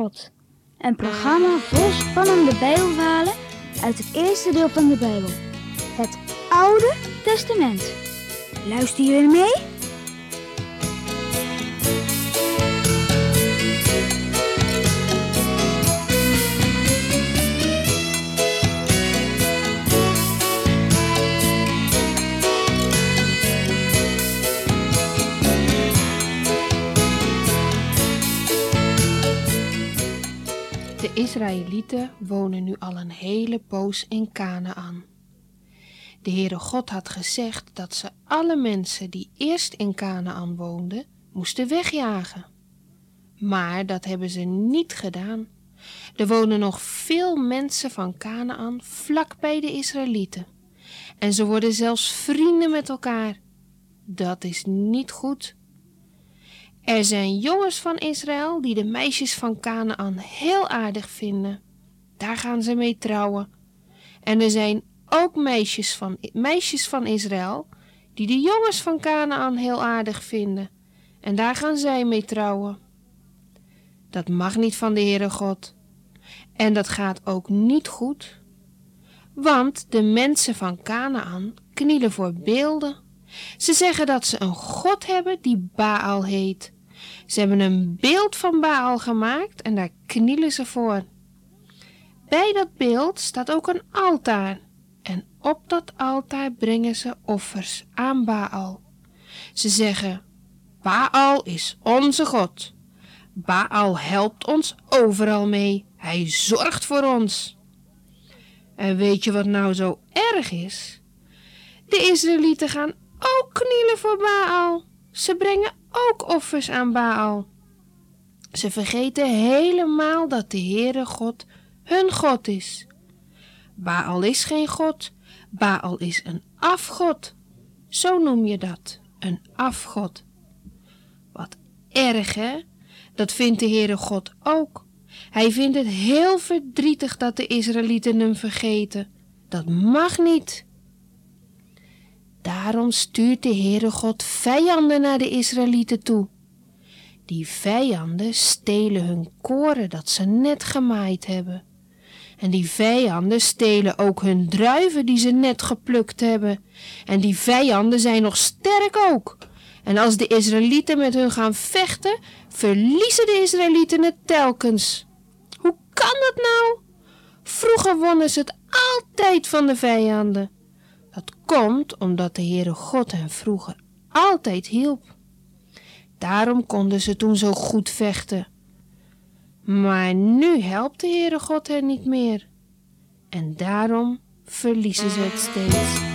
God. Een programma vol spannende Bijbelverhalen uit het eerste deel van de Bijbel. Het Oude Testament. Luisteren jullie mee? De Israëlieten wonen nu al een hele poos in Canaan. De Heere God had gezegd dat ze alle mensen die eerst in Canaan woonden, moesten wegjagen. Maar dat hebben ze niet gedaan. Er wonen nog veel mensen van Canaan vlak bij de Israëlieten. En ze worden zelfs vrienden met elkaar. Dat is niet goed. Er zijn jongens van Israël die de meisjes van Canaan heel aardig vinden. Daar gaan ze mee trouwen. En er zijn ook meisjes van, meisjes van Israël die de jongens van Canaan heel aardig vinden. En daar gaan zij mee trouwen. Dat mag niet van de Heere God. En dat gaat ook niet goed. Want de mensen van Canaan knielen voor beelden. Ze zeggen dat ze een God hebben die Baal heet. Ze hebben een beeld van Baal gemaakt en daar knielen ze voor. Bij dat beeld staat ook een altaar. En op dat altaar brengen ze offers aan Baal. Ze zeggen: Baal is onze God. Baal helpt ons overal mee. Hij zorgt voor ons. En weet je wat nou zo erg is? De Israëlieten gaan ook knielen voor Baal. Ze brengen ook offers aan Baal. Ze vergeten helemaal dat de Heere God hun God is. Baal is geen God, Baal is een afgod. Zo noem je dat, een afgod. Wat erg, hè? Dat vindt de Heere God ook. Hij vindt het heel verdrietig dat de Israëlieten hem vergeten. Dat mag niet. Daarom stuurt de Heere God vijanden naar de Israëlieten toe. Die vijanden stelen hun koren dat ze net gemaaid hebben. En die vijanden stelen ook hun druiven die ze net geplukt hebben. En die vijanden zijn nog sterk ook. En als de Israëlieten met hun gaan vechten, verliezen de Israëlieten het telkens. Hoe kan dat nou? Vroeger wonnen ze het altijd van de vijanden. Komt omdat de Heere God hen vroeger altijd hielp. Daarom konden ze toen zo goed vechten. Maar nu helpt de Heere God hen niet meer. En daarom verliezen ze het steeds.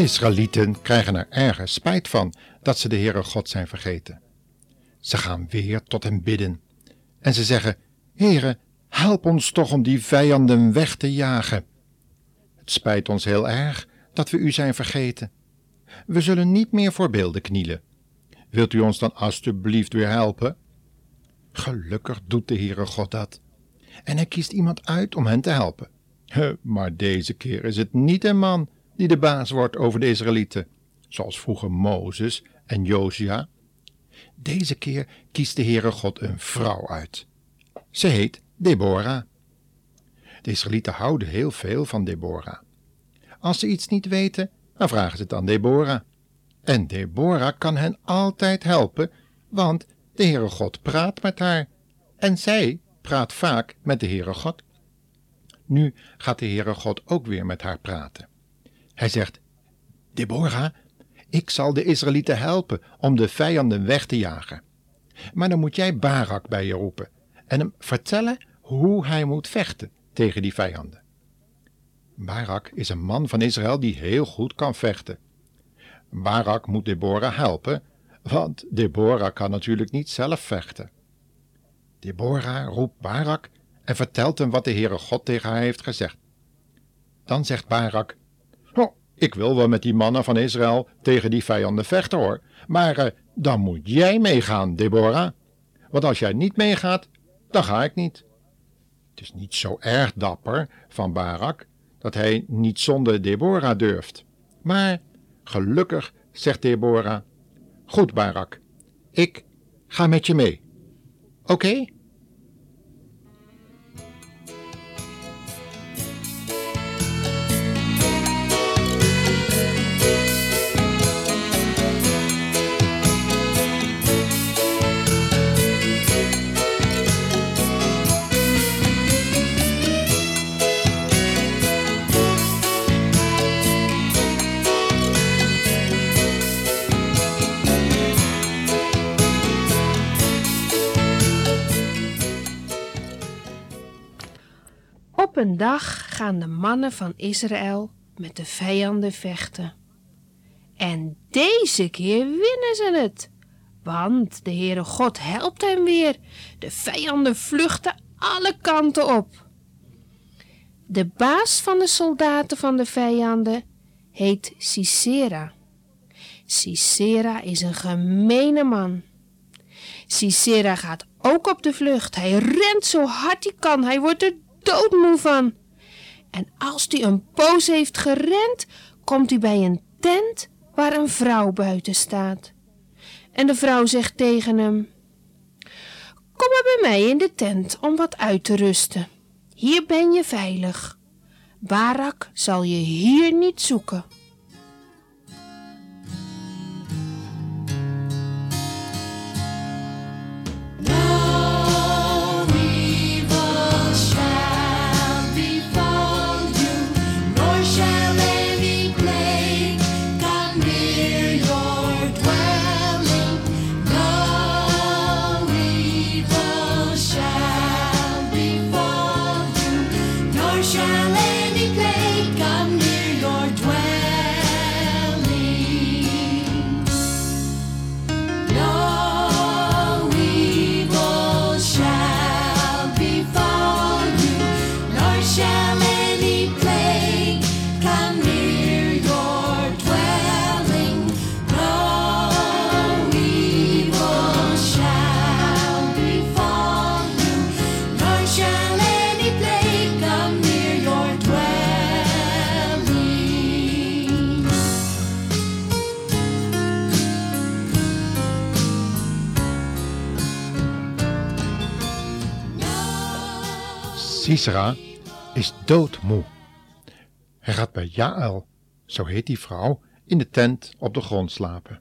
De Israëlieten krijgen er ergens spijt van dat ze de Heere God zijn vergeten. Ze gaan weer tot hem bidden en ze zeggen: Heere, help ons toch om die vijanden weg te jagen. Het spijt ons heel erg dat we u zijn vergeten. We zullen niet meer voor beelden knielen. Wilt u ons dan alstublieft weer helpen? Gelukkig doet de Heere God dat. En hij kiest iemand uit om hen te helpen. Maar deze keer is het niet een man die de baas wordt over de Israëlieten, zoals vroeger Mozes en Josia. Deze keer kiest de Heere God een vrouw uit. Ze heet Deborah. De Israëlieten houden heel veel van Deborah. Als ze iets niet weten, dan vragen ze het aan Deborah. En Deborah kan hen altijd helpen, want de Heere God praat met haar. En zij praat vaak met de Heere God. Nu gaat de Heere God ook weer met haar praten. Hij zegt: Deborah, ik zal de Israëlieten helpen om de vijanden weg te jagen. Maar dan moet jij Barak bij je roepen en hem vertellen hoe hij moet vechten tegen die vijanden. Barak is een man van Israël die heel goed kan vechten. Barak moet Deborah helpen, want Deborah kan natuurlijk niet zelf vechten. Deborah roept Barak en vertelt hem wat de Heere God tegen haar heeft gezegd. Dan zegt Barak, ik wil wel met die mannen van Israël tegen die vijanden vechten hoor, maar uh, dan moet jij meegaan, Deborah. Want als jij niet meegaat, dan ga ik niet. Het is niet zo erg dapper van Barak dat hij niet zonder Deborah durft. Maar gelukkig zegt Deborah: Goed, Barak, ik ga met je mee. Oké? Een dag gaan de mannen van Israël met de vijanden vechten. En deze keer winnen ze het. Want de Heere God helpt hen weer. De vijanden vluchten alle kanten op. De baas van de soldaten van de vijanden heet Sisera. Sisera is een gemene man. Sisera gaat ook op de vlucht. Hij rent zo hard hij kan. Hij wordt er doodmoe van. En als hij een poos heeft gerend, komt hij bij een tent waar een vrouw buiten staat. En de vrouw zegt tegen hem: Kom maar bij mij in de tent om wat uit te rusten. Hier ben je veilig. Barak zal je hier niet zoeken. Sisera is doodmoe. Hij gaat bij Jaël, zo heet die vrouw, in de tent op de grond slapen.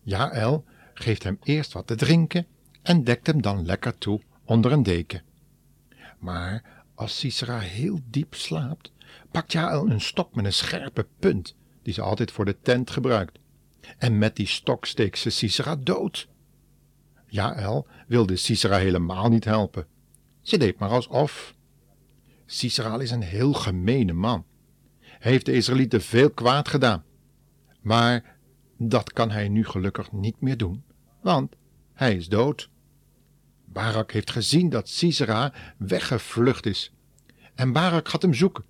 Jaël geeft hem eerst wat te drinken en dekt hem dan lekker toe onder een deken. Maar als Sisera heel diep slaapt, pakt Jaël een stok met een scherpe punt die ze altijd voor de tent gebruikt. En met die stok steekt ze Sisera dood. Jaël wilde Sisera helemaal niet helpen. Ze deed maar alsof. Sisera is een heel gemene man. Hij heeft de Israëlieten veel kwaad gedaan. Maar dat kan hij nu gelukkig niet meer doen, want hij is dood. Barak heeft gezien dat Sisera weggevlucht is. En Barak gaat hem zoeken.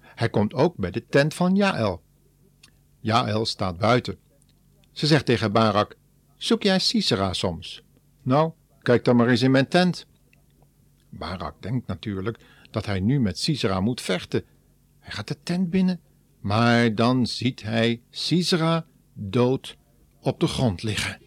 Hij komt ook bij de tent van Jaël. Jaël staat buiten. Ze zegt tegen Barak: Zoek jij Sisera soms? Nou, kijk dan maar eens in mijn tent. Barak denkt natuurlijk dat hij nu met Sisera moet vechten. Hij gaat de tent binnen, maar dan ziet hij Sisera dood op de grond liggen.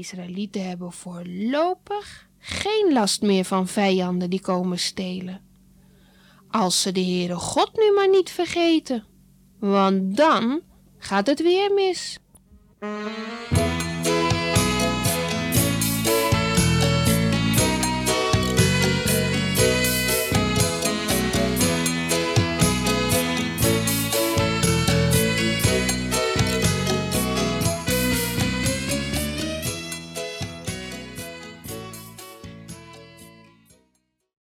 Israëlieten hebben voorlopig geen last meer van vijanden die komen stelen. Als ze de Heere God nu maar niet vergeten, want dan gaat het weer mis.